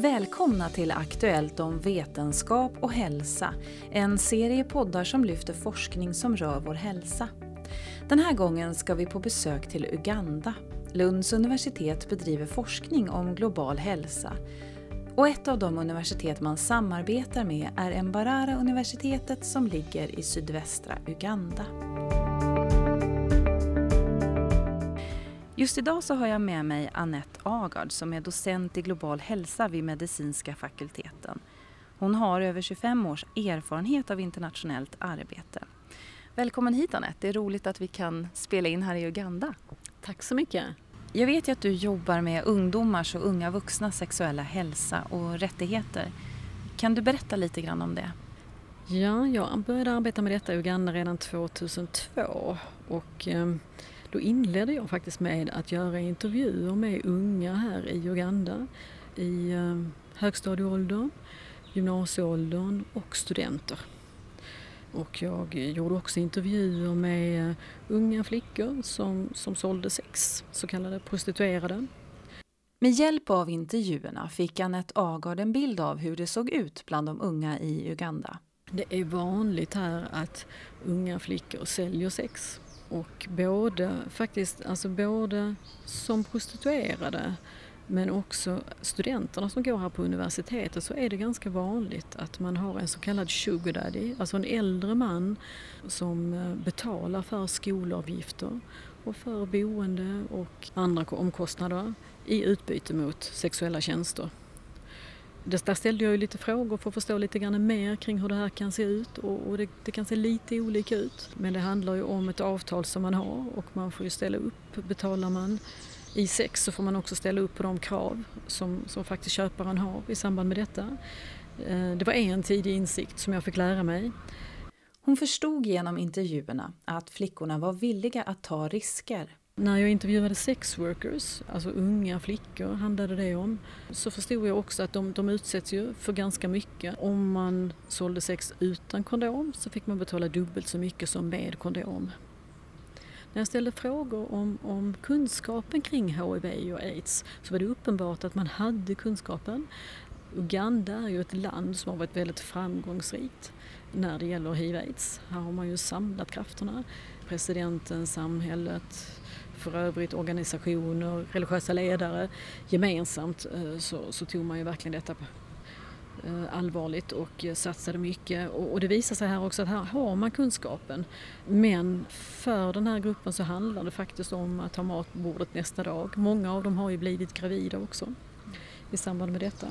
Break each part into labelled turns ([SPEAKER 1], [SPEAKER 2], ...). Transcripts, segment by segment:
[SPEAKER 1] Välkomna till Aktuellt om vetenskap och hälsa. En serie poddar som lyfter forskning som rör vår hälsa. Den här gången ska vi på besök till Uganda. Lunds universitet bedriver forskning om global hälsa. Och ett av de universitet man samarbetar med är Mbarara universitetet som ligger i sydvästra Uganda. Just idag så har jag med mig Annette Agard som är docent i global hälsa vid medicinska fakulteten. Hon har över 25 års erfarenhet av internationellt arbete. Välkommen hit Annette, det är roligt att vi kan spela in här i Uganda.
[SPEAKER 2] Tack så mycket.
[SPEAKER 1] Jag vet ju att du jobbar med ungdomars och unga vuxnas sexuella hälsa och rättigheter. Kan du berätta lite grann om det?
[SPEAKER 2] Ja, jag började arbeta med detta i Uganda redan 2002 och ehm, då inledde jag faktiskt med att göra intervjuer med unga här i Uganda i ehm, högstadieåldern, gymnasieåldern och studenter. Och jag gjorde också intervjuer med unga flickor som, som sålde sex, så kallade prostituerade.
[SPEAKER 1] Med hjälp av intervjuerna fick Anette Agard en bild av hur det såg ut bland de unga i Uganda.
[SPEAKER 2] Det är vanligt här att unga flickor säljer sex. Och både, faktiskt, alltså både som prostituerade men också studenterna som går här på universitetet så är det ganska vanligt att man har en så kallad sugar daddy, alltså en äldre man som eh, betalar för skolavgifter och för boende och andra omkostnader i utbyte mot sexuella tjänster. Där ställde jag ju lite frågor för att förstå lite grann mer kring hur det här kan se ut och, det, det, kan se lite olika ut. Men det handlar ju om ett avtal som man har och man får ju ställa upp. Betalar man i sex så får man också ställa upp på de krav som, som faktiskt köparen har i samband med detta. Eh, det var en tidig insikt som jag fick lära mig.
[SPEAKER 1] Hon förstod genom intervjuerna att flickorna var villiga att ta risker.
[SPEAKER 2] När jag intervjuade sex workers, alltså unga flickor handlade det om, så förstod jag också att de, de utsätts ju för ganska mycket. Om man sålde sex utan kondom så fick man betala dubbelt så mycket som med kondom. När jag ställde frågor om, om kunskapen kring HIV och AIDS så var det uppenbart att man hade kunskapen. Uganda är ju ett land som har varit väldigt framgångsrikt när det gäller hiv-aids. Här har man ju samlat krafterna. Presidenten, samhället, för övrigt organisationer, religiösa ledare. Gemensamt eh, så, så tog man ju verkligen detta eh, allvarligt och eh, satsade mycket. Och det visar sig här också att här har man kunskapen. Men för den här gruppen så handlar det faktiskt om att ha mat på bordet nästa dag. Många av dem har ju blivit gravida också i samband med detta.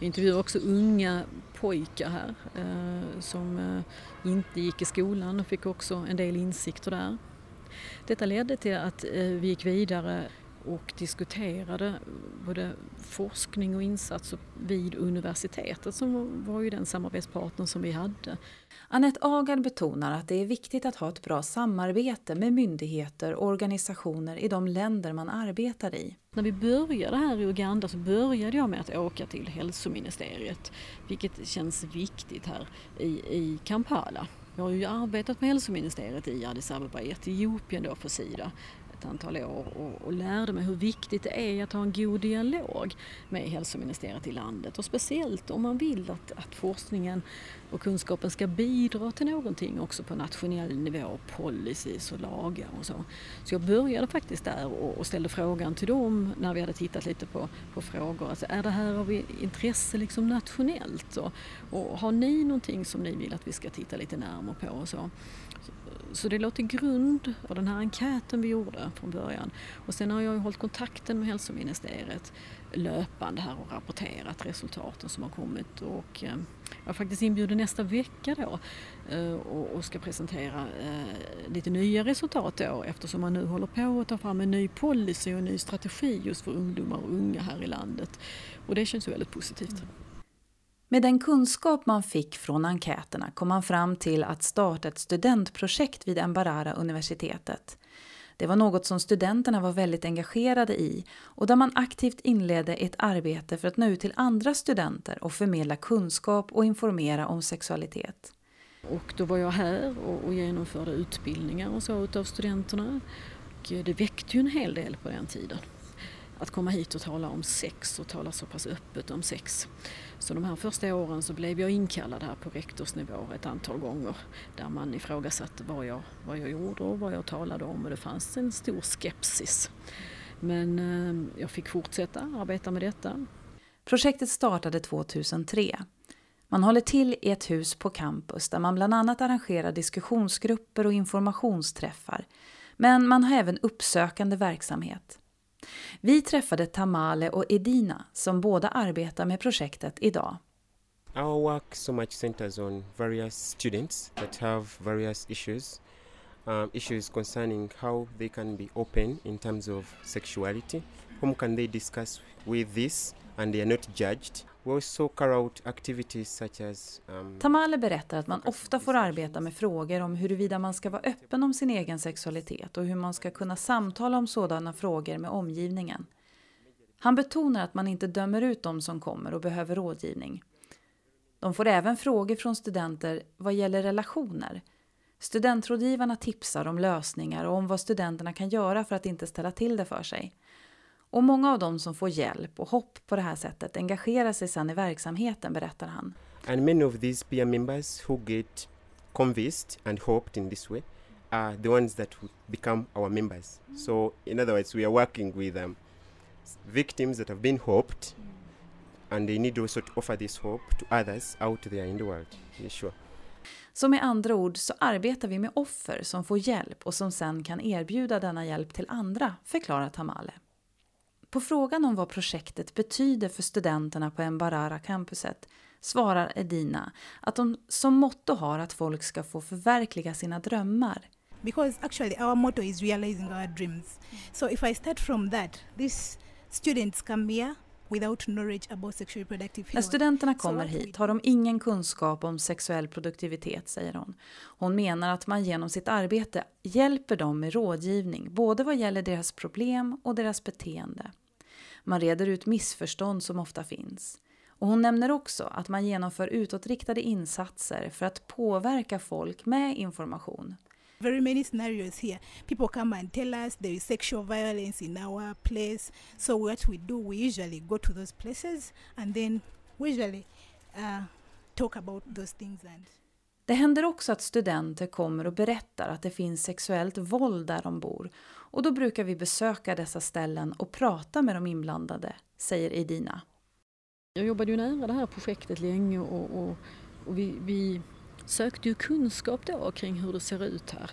[SPEAKER 2] Vi intervjuar också unga pojkar här eh, som eh, inte gick i skolan och fick också en del insikter där. Detta ledde till att vi gick vidare och diskuterade både forskning och insatser vid universitetet som var ju den samarbetspartner som vi hade.
[SPEAKER 1] Annette Agard betonar att det är viktigt att ha ett bra samarbete med myndigheter och organisationer i de länder man arbetar i.
[SPEAKER 2] När vi började här i Uganda så började jag med att åka till hälsoministeriet, vilket känns viktigt här i, i Kampala. Jag har ju arbetat med hälsoministeriet i Addis Abeba i Etiopien då för Sida ett antal år och, och, lärde mig hur viktigt det är att ha en god dialog med hälsoministeriet i landet och speciellt om man vill att, att forskningen och kunskapen ska bidra till någonting också på nationell nivå, policies och lagar och så. Så jag började faktiskt där och, och ställde frågan till dem när vi hade tittat lite på, på frågor. Alltså, är det här av intresse liksom nationellt? Och, och har ni någonting som ni vill att vi ska titta lite närmare på? Och så. Så det låg till grund för den här enkäten vi gjorde från början. Och sen har jag ju hållit kontakten med hälsoministeriet löpande här och rapporterat resultaten som har kommit. Och eh, jag är faktiskt inbjuden nästa vecka då eh, och ska presentera eh, lite nya resultat då eftersom man nu håller på att ta fram en ny policy och en ny strategi just för ungdomar och unga här i landet. Och det känns ju väldigt positivt. Mm.
[SPEAKER 1] Med den kunskap man fick från enkäterna kom man fram till att starta ett studentprojekt vid Mbarara universitetet. Det var något som studenterna var väldigt engagerade i och där man aktivt inledde ett arbete för att nå ut till andra studenter och förmedla kunskap och informera om sexualitet.
[SPEAKER 2] Och då var jag här och, genomförde utbildningar och så utav studenterna. Och eh, det väckte ju en hel del på den tiden att komma hit och tala om sex och tala så pass öppet om sex. Så de här första åren så blev jag inkallad här på rektorsnivå ett antal gånger där man ifrågasatte vad jag, vad jag gjorde och vad jag talade om och det fanns en stor skepsis. Men eh, jag fick fortsätta arbeta med detta.
[SPEAKER 1] Projektet startade 2003. Man håller till i ett hus på campus där man bland annat arrangerar diskussionsgrupper och informationsträffar. Men man har även uppsökande verksamhet. Vi träffade Tamale och Edina som båda arbetar med projektet idag.
[SPEAKER 3] Our work so much centers on various students that have various issues. Um, issues concerning how they can be open in terms of sexuality. Whom can they discuss with this and they are not judged. We also carry out activities such as,
[SPEAKER 1] um, Tamale berättar att man ofta får arbeta med frågor om huruvida man ska vara öppen om sin egen sexualitet och hur man ska kunna samtala om sådana frågor med omgivningen. Han betonar att man inte dömer ut de som kommer och behöver rådgivning. De får även frågor från studenter vad gäller relationer. Studentrådgivarna tipsar om lösningar och om vad studenterna kan göra för att inte ställa till det för sig. Och många av dem som får hjälp och hopp på det här sättet engagerar sig sedan i verksamheten, berättar han.
[SPEAKER 3] And many of these peer members who get convinced and hoped in this way are the ones that become our members. So in other words, we are working with um, victims that have been hoped and they need also to offer this hope to others out there in the world. Yeah, sure.
[SPEAKER 1] Så med andra ord så arbetar vi med offer som får hjälp och som sen kan erbjuda denna hjälp till andra, förklarar Tamale. På frågan om vad projektet betyder för studenterna på Mbarara-campuset svarar Edina att de som motto har att folk ska få förverkliga sina drömmar.
[SPEAKER 4] Because actually our motto is realizing our dreams. So if I start from that, these students come here
[SPEAKER 1] när studenterna kommer hit har de ingen kunskap om sexuell produktivitet, säger hon. Hon menar att man genom sitt arbete hjälper dem med rådgivning, både vad gäller deras problem och deras beteende. Man reder ut missförstånd som ofta finns. Och hon nämner också att man genomför utåtriktade insatser för att påverka folk med information.
[SPEAKER 4] Very many scenarios here. People come and tell us there is sexual violence in our place. So what we do, we usually go to those places and then we usually uh, talk about those things. And
[SPEAKER 1] det händer också att studenter kommer och berättar att det finns sexuellt våld där de bor och då brukar vi besöka dessa ställen och prata med de inblandade, säger Edina.
[SPEAKER 2] Jag jobbade ju nära det här projektet länge och, och, och vi, vi, sökte ju kunskap då kring hur det ser ut här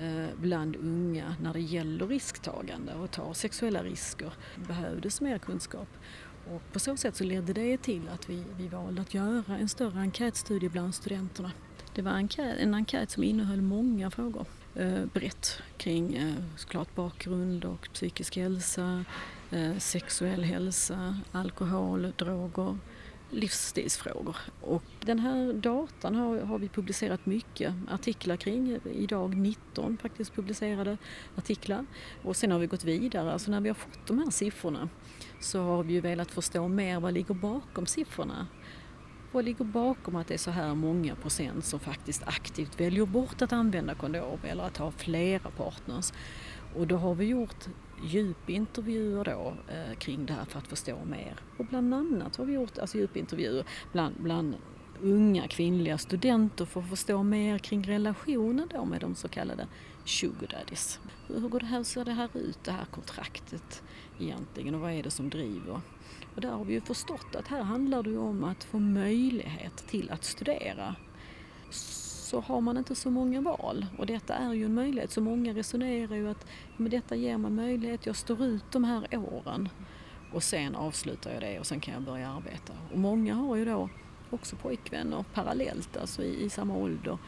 [SPEAKER 2] eh, bland unga när det gäller risktagande och ta sexuella risker. Det behövdes mer kunskap. Och på så sätt så ledde det till att vi, vi valde att göra en större enkätstudie bland studenterna. Det var enkät, en enkät som innehöll många frågor eh, brett kring eh, såklart bakgrund och psykisk hälsa, eh, sexuell hälsa, alkohol, droger, livsstilsfrågor. Och den här datan har, har, vi publicerat mycket artiklar kring, idag 19 faktiskt publicerade artiklar. Och sen har vi gått vidare, alltså när vi har fått de här siffrorna så har vi ju velat förstå mer vad ligger bakom siffrorna. Vad ligger bakom att det är så här många procent som faktiskt aktivt väljer bort att använda kondom eller att ha flera partners? Och då har vi gjort djupintervjuer då eh, kring det här för att förstå mer. Och bland annat har vi gjort alltså djupintervjuer bland, bland unga kvinnliga studenter för att förstå mer kring relationen då med de så kallade sugardaddies. Hur går det här, ser det här ut, det här kontraktet egentligen och vad är det som driver? Och där har vi ju förstått att här handlar det om att få möjlighet till att studera. Så har man inte så många val och detta är ju en möjlighet. Så många resonerar ju att men detta ger mig möjlighet, jag står ut de här åren och sen avslutar jag det och sen kan jag börja arbeta. Och många har ju då också pojkvänner parallellt, alltså i, i samma ålder.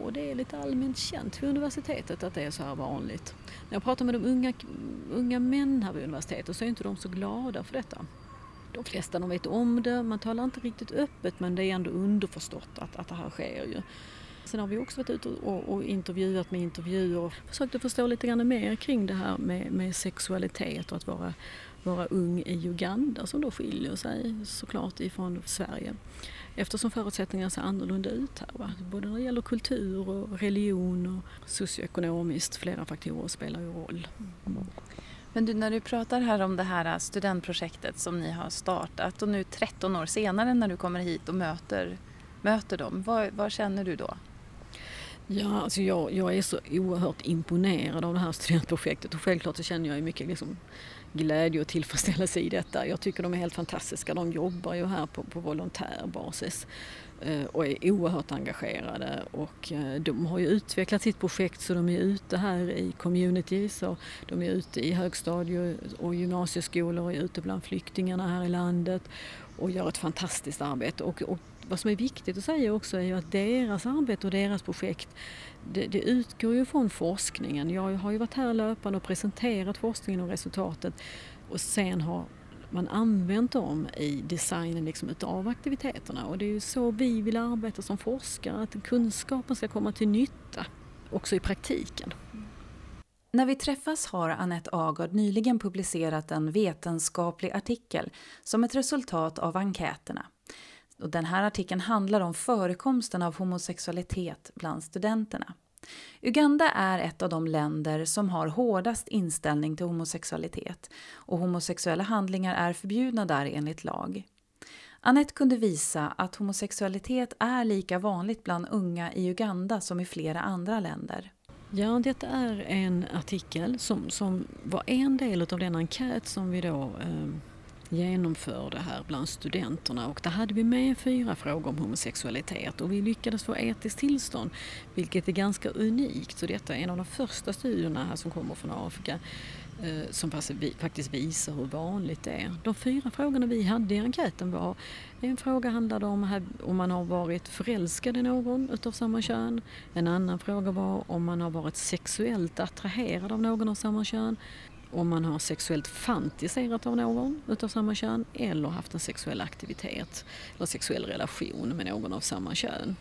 [SPEAKER 2] Och det är lite allmänt känt vid universitetet att det är så här vanligt. När jag pratar med de unga, unga män här vid universitetet så är inte de så glada för detta de flesta de vet om det, man talar inte riktigt öppet men det är ändå underförstått att, att det här sker ju. Sen har vi också varit ute och, och intervjuat med intervjuer och försökt att förstå lite grann mer kring det här med, med sexualitet och att vara, vara ung i Uganda som då skiljer sig såklart ifrån Sverige. Eftersom förutsättningarna ser annorlunda ut här. Va? Både när det gäller kultur och religion och socioekonomiskt, flera faktorer spelar ju roll. Mm.
[SPEAKER 1] Men du, när du pratar här om det här studentprojektet som ni har startat och nu 13 år senare när du kommer hit och möter, möter dem, vad, vad känner du då?
[SPEAKER 2] Ja, alltså jag, jag är så oerhört imponerad av det här studentprojektet och självklart så känner jag mycket liksom glädje och tillfredsställelse i detta. Jag tycker de är helt fantastiska. De jobbar ju här på, på volontärbasis eh, och är oerhört engagerade och eh, de har ju utvecklat sitt projekt så de är ute här i communities och de är ute i högstadie och gymnasieskolor och är ute bland flyktingarna här i landet och gör ett fantastiskt arbete. Och, och vad som är viktigt att säga också är ju att deras arbete och deras projekt det, det, utgår ju från forskningen. Jag har ju varit här löpande och presenterat forskningen och resultatet och sen har man använt dem i designen liksom utav aktiviteterna och det är ju så vi vill arbeta som forskare, att kunskapen ska komma till nytta också i praktiken.
[SPEAKER 1] När vi träffas har Annette Agard nyligen publicerat en vetenskaplig artikel som ett resultat av enkäterna. Och den här artikeln handlar om förekomsten av homosexualitet bland studenterna. Uganda är ett av de länder som har hårdast inställning till homosexualitet och homosexuella handlingar är förbjudna där enligt lag. Annette kunde visa att homosexualitet är lika vanligt bland unga i Uganda som i flera andra länder.
[SPEAKER 2] Ja, detta är en artikel som, som var en del av den enkät som vi då eh, genomför det här bland studenterna och där hade vi med fyra frågor om homosexualitet och vi lyckades få etiskt tillstånd vilket är ganska unikt. Så detta är en av de första studierna här som kommer från Afrika eh, som faktiskt visar hur vanligt det är. De fyra frågorna vi hade i enkäten var en fråga handlade om om man har varit förälskad i någon utav samma kön. En annan fråga var om man har varit sexuellt attraherad av någon av samma kön om man har sexuellt fantiserat av någon utav samma kön eller haft en sexuell aktivitet eller sexuell relation med någon av samma kön.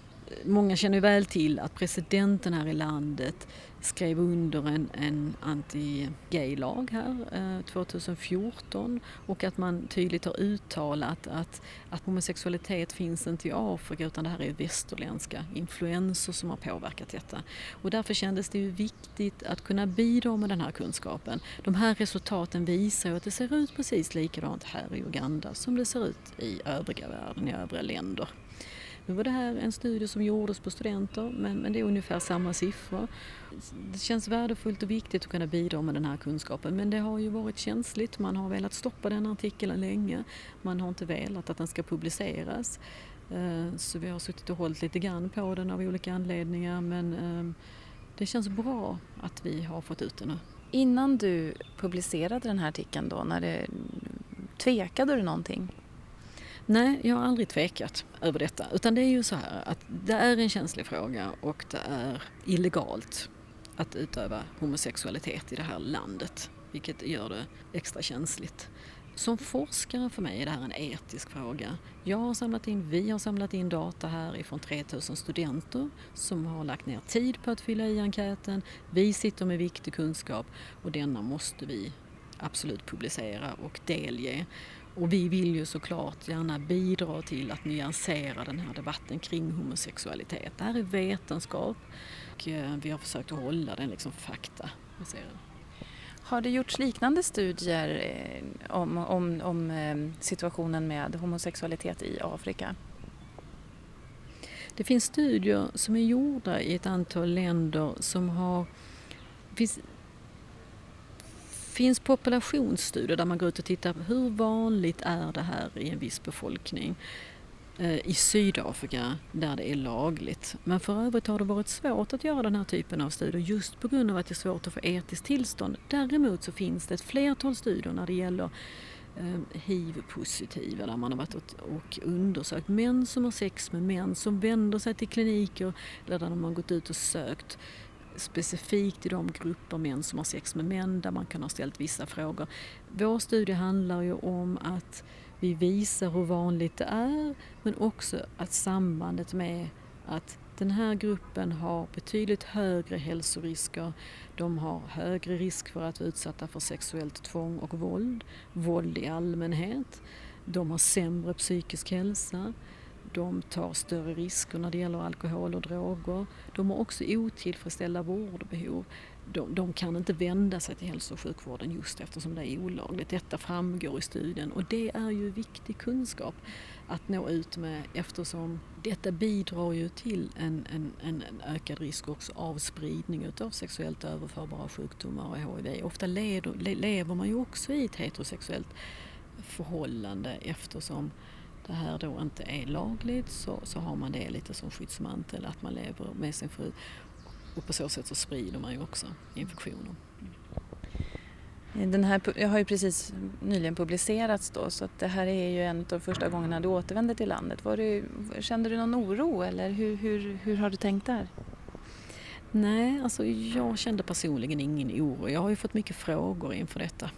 [SPEAKER 2] Många känner väl till att presidenten här i landet skrev under en, en anti-gay-lag här eh, 2014 och att man tydligt har uttalat att, att homosexualitet finns inte i Afrika utan det här är västerländska influenser som har påverkat detta. Och därför kändes det ju viktigt att kunna bidra med den här kunskapen. De här resultaten visar ju att det ser ut precis likadant här i Uganda som det ser ut i övriga världen, i övriga länder. Nu var det här en studie som gjordes på studenter men, men det är ungefär samma siffror. Det känns värdefullt och viktigt att kunna bidra med den här kunskapen men det har ju varit känsligt. Man har velat stoppa den artikeln länge. Man har inte velat att den ska publiceras. Eh, så vi har suttit och hållit lite grann på den av olika anledningar men ehm, det känns bra att vi har fått ut den nu.
[SPEAKER 1] Innan du publicerade den här artikeln då, när det, tvekade du någonting?
[SPEAKER 2] Nej, jag har aldrig tvekat över detta. Utan det är ju så här att det är en känslig fråga och det är illegalt att utöva homosexualitet i det här landet. Vilket gör det extra känsligt. Som forskare för mig är det här en etisk fråga. Jag har samlat in, vi har samlat in data här ifrån 3000 studenter som har lagt ner tid på att fylla i enkäten. Vi sitter med viktig kunskap och denna måste vi absolut publicera och delge. Och vi vill ju såklart gärna bidra till att nyansera den här debatten kring homosexualitet. Det här är vetenskap och eh, vi har försökt att hålla den liksom faktabaserad.
[SPEAKER 1] Har det gjorts liknande studier eh, om, om, om eh, situationen med homosexualitet i Afrika?
[SPEAKER 2] Det finns studier som är gjorda i ett antal länder som har finns finns populationsstudier där man går ut och tittar på hur vanligt är det här i en viss befolkning eh, i Sydafrika där det är lagligt. Men för övrigt har det varit svårt att göra den här typen av studier just på grund av att det är svårt att få etiskt tillstånd. Däremot så finns det ett flertal studier när det gäller eh, hiv-positiva där man har varit och undersökt män som har sex med män som vänder sig till kliniker eller där de har gått ut och sökt specifikt i de grupper män som har sex med män där man kan ha ställt vissa frågor. Vår studie handlar ju om att vi visar hur vanligt det är men också att sambandet med att den här gruppen har betydligt högre hälsorisker. De har högre risk för att vara utsatta för sexuellt tvång och våld, våld i allmänhet. De har sämre psykisk hälsa de tar större risker när det gäller alkohol och droger. De har också otillfredsställda vårdbehov. De, de, kan inte vända sig till hälso och sjukvården just eftersom det är olagligt. Detta framgår i studien och det är ju viktig kunskap att nå ut med eftersom detta bidrar ju till en, en, en ökad risk också av spridning av sexuellt överförbara sjukdomar och HIV. Ofta leder, lever man ju också i ett heterosexuellt förhållande eftersom det här då inte är lagligt så, så har man det lite som skyddsmantel att man lever med sin fru och på så sätt så sprider man ju också infektioner.
[SPEAKER 1] Den här jag har ju precis nyligen publicerats då så att det här är ju en av de första gångerna du återvände till landet. Du, kände du någon oro eller hur, hur, hur har du tänkt där?
[SPEAKER 2] Nej, alltså jag kände personligen ingen oro. Jag har ju fått mycket frågor inför detta.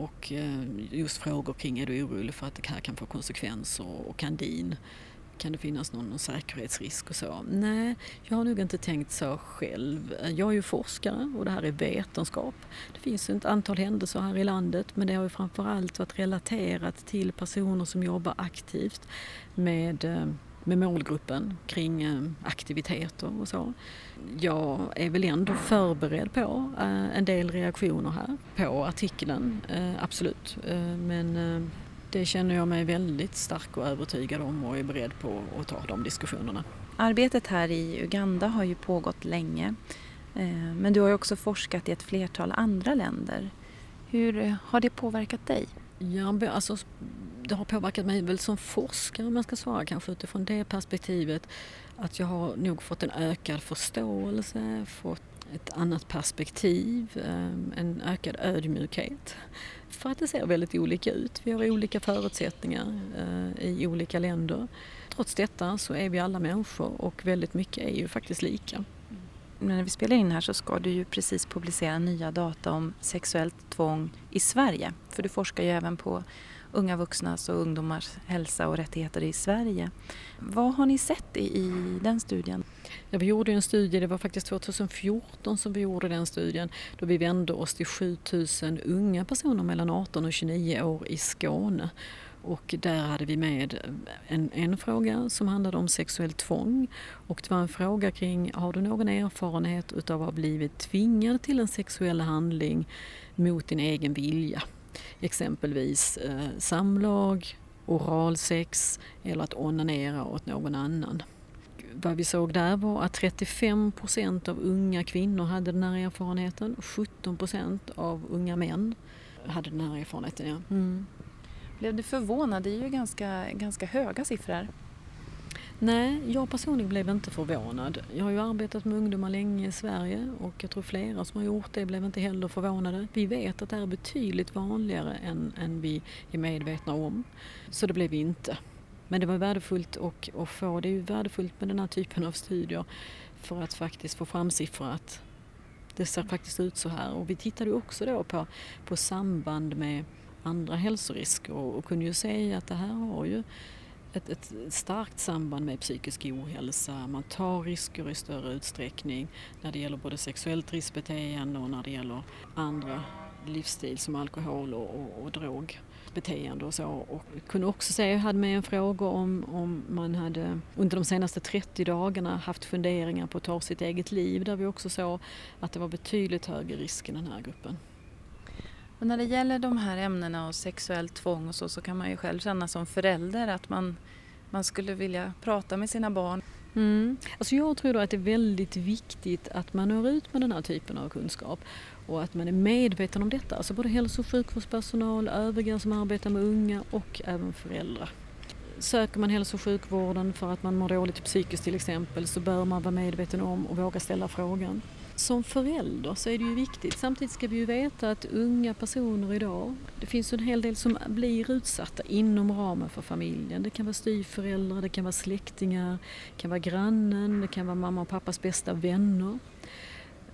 [SPEAKER 2] Och eh, just frågor kring är du orolig för att det här kan få konsekvenser och kan din kan det finnas någon säkerhetsrisk och så? Nej, jag har nog inte tänkt så själv. Jag är ju forskare och det här är vetenskap. Det finns ett antal händelser här i landet men det har ju framförallt varit relaterat till personer som jobbar aktivt med eh, med målgruppen kring eh, aktiviteter och så. Jag är väl ändå förberedd på eh, en del reaktioner här på artikeln, absolut. Men det känner jag mig väldigt stark och övertygad om och är beredd på att ta de diskussionerna.
[SPEAKER 1] Arbetet här i Uganda har ju pågått länge. Eh, men du har ju också forskat i ett flertal andra länder. Hur har det påverkat dig?
[SPEAKER 2] Ja, alltså, det har påverkat mig väl som forskare om jag ska svara kanske utifrån det perspektivet. Att jag har nog fått en ökad förståelse, fått ett annat perspektiv, ehm, en ökad ödmjukhet. För att det ser väldigt olika ut. Vi har olika förutsättningar eh, i olika länder. Trots detta så är vi alla människor och väldigt mycket är ju faktiskt lika.
[SPEAKER 1] Men när vi spelar in här så ska du ju precis publicera nya data om sexuellt tvång i Sverige. För du forskar ju även på unga vuxnas och ungdomars hälsa och rättigheter i Sverige. Vad har ni sett i, i den studien?
[SPEAKER 2] Ja, vi gjorde en studie, det var faktiskt 2014 som vi gjorde den studien, då vi vände oss till 7000 unga personer mellan 18 och 29 år i Skåne. Och där hade vi med en, en fråga som handlade om sexuellt tvång. Och det var en fråga kring, har du någon erfarenhet utav att ha blivit tvingad till en sexuell handling mot din egen vilja? Exempelvis eh, samlag, oralsex eller att onanera åt någon annan. Vad vi såg där var att 35 procent av unga kvinnor hade den här erfarenheten. 17 procent av unga män hade den här erfarenheten. Ja. Mm.
[SPEAKER 1] Blev du förvånad? Det är ju ganska, ganska höga siffror.
[SPEAKER 2] Nej, jag personligen blev inte förvånad. Jag har ju arbetat med ungdomar länge i Sverige och jag tror flera som har gjort det blev inte heller förvånade. Vi vet att det är betydligt vanligare än, än vi är medvetna om. Så det blev vi inte. Men det var värdefullt att, att få, det är ju värdefullt med den här typen av studier för att faktiskt få fram siffror att det ser faktiskt ut så här. Och vi tittade också då på, på samband med andra hälsorisker och, och kunde ju se att det här har ju ett, ett starkt samband med psykisk ohälsa. Man tar risker i större utsträckning när det gäller både sexuellt riskbeteende och när det gäller andra livsstil som alkohol och, och, och drogbeteende och så. Och kunde också se, jag hade med en fråga om, om man hade under de senaste 30 dagarna haft funderingar på att ta sitt eget liv där vi också såg att det var betydligt högre risk i den här gruppen.
[SPEAKER 1] Och när det gäller de här ämnena och sexuellt tvång och så, så kan man ju själv känna som förälder att man, man skulle vilja prata med sina barn.
[SPEAKER 2] Mm. Alltså jag tror då att det är väldigt viktigt att man når ut med den här typen av kunskap och att man är medveten om detta. Alltså både hälso och sjukvårdspersonal, övriga som arbetar med unga och även föräldrar. Söker man hälso och sjukvården för att man mår dåligt psykiskt till exempel så bör man vara medveten om och våga ställa frågan som förälder så är det ju viktigt. Samtidigt ska vi ju veta att unga personer idag, det finns en hel del som blir utsatta inom ramen för familjen. Det kan vara styvföräldrar, det kan vara släktingar, det kan vara grannen, det kan vara mamma och pappas bästa vänner.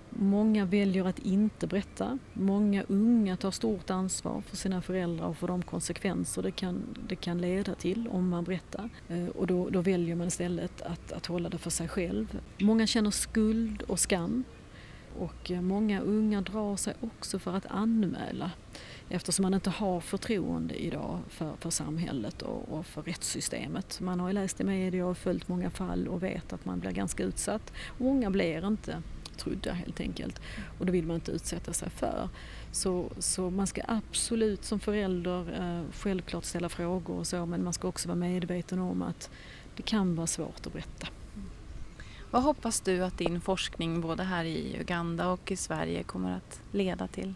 [SPEAKER 2] Många väljer att inte berätta. Många unga tar stort ansvar för sina föräldrar och för de konsekvenser det kan, det kan leda till om man berättar. Eh, och då, då väljer man istället att, att hålla det för sig själv. Många känner skuld och skam och eh, många unga drar sig också för att anmäla eftersom man inte har förtroende idag för, för samhället och, och, för rättssystemet. Man har ju läst i media och följt många fall och vet att man blir ganska utsatt. Många blir inte trodda helt enkelt och det vill man inte utsätta sig för. Så, så man ska absolut som förälder eh, självklart ställa frågor och så men man ska också vara medveten om att det kan vara svårt att berätta.
[SPEAKER 1] Vad hoppas du att din forskning både här i Uganda och i Sverige kommer att leda till?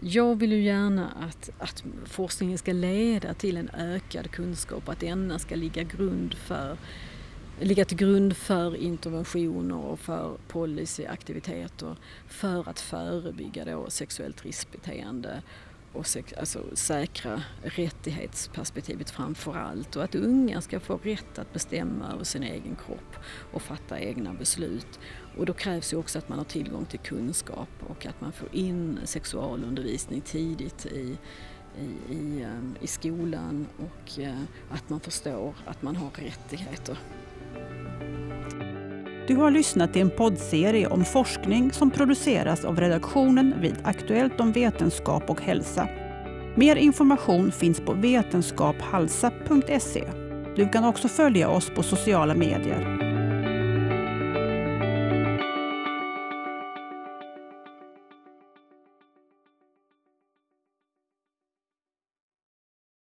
[SPEAKER 2] Jag vill ju gärna att, att forskningen ska leda till en ökad kunskap, att denna ska ligga, grund för, ligga till grund för interventioner och för policyaktiviteter för att förebygga då sexuellt riskbeteende och alltså säkra rättighetsperspektivet framför allt och att unga ska få rätt att bestämma över sin egen kropp och fatta egna beslut. Och då krävs ju också att man har tillgång till kunskap och att man får in sexualundervisning tidigt i, i, i, eh, i skolan och eh, att man förstår att man har rättigheter.
[SPEAKER 5] Du har lyssnat till en poddserie om forskning som produceras av redaktionen vid Aktuellt om vetenskap och hälsa. Mer information finns på vetenskaphalsa.se. Du kan också följa oss på sociala medier.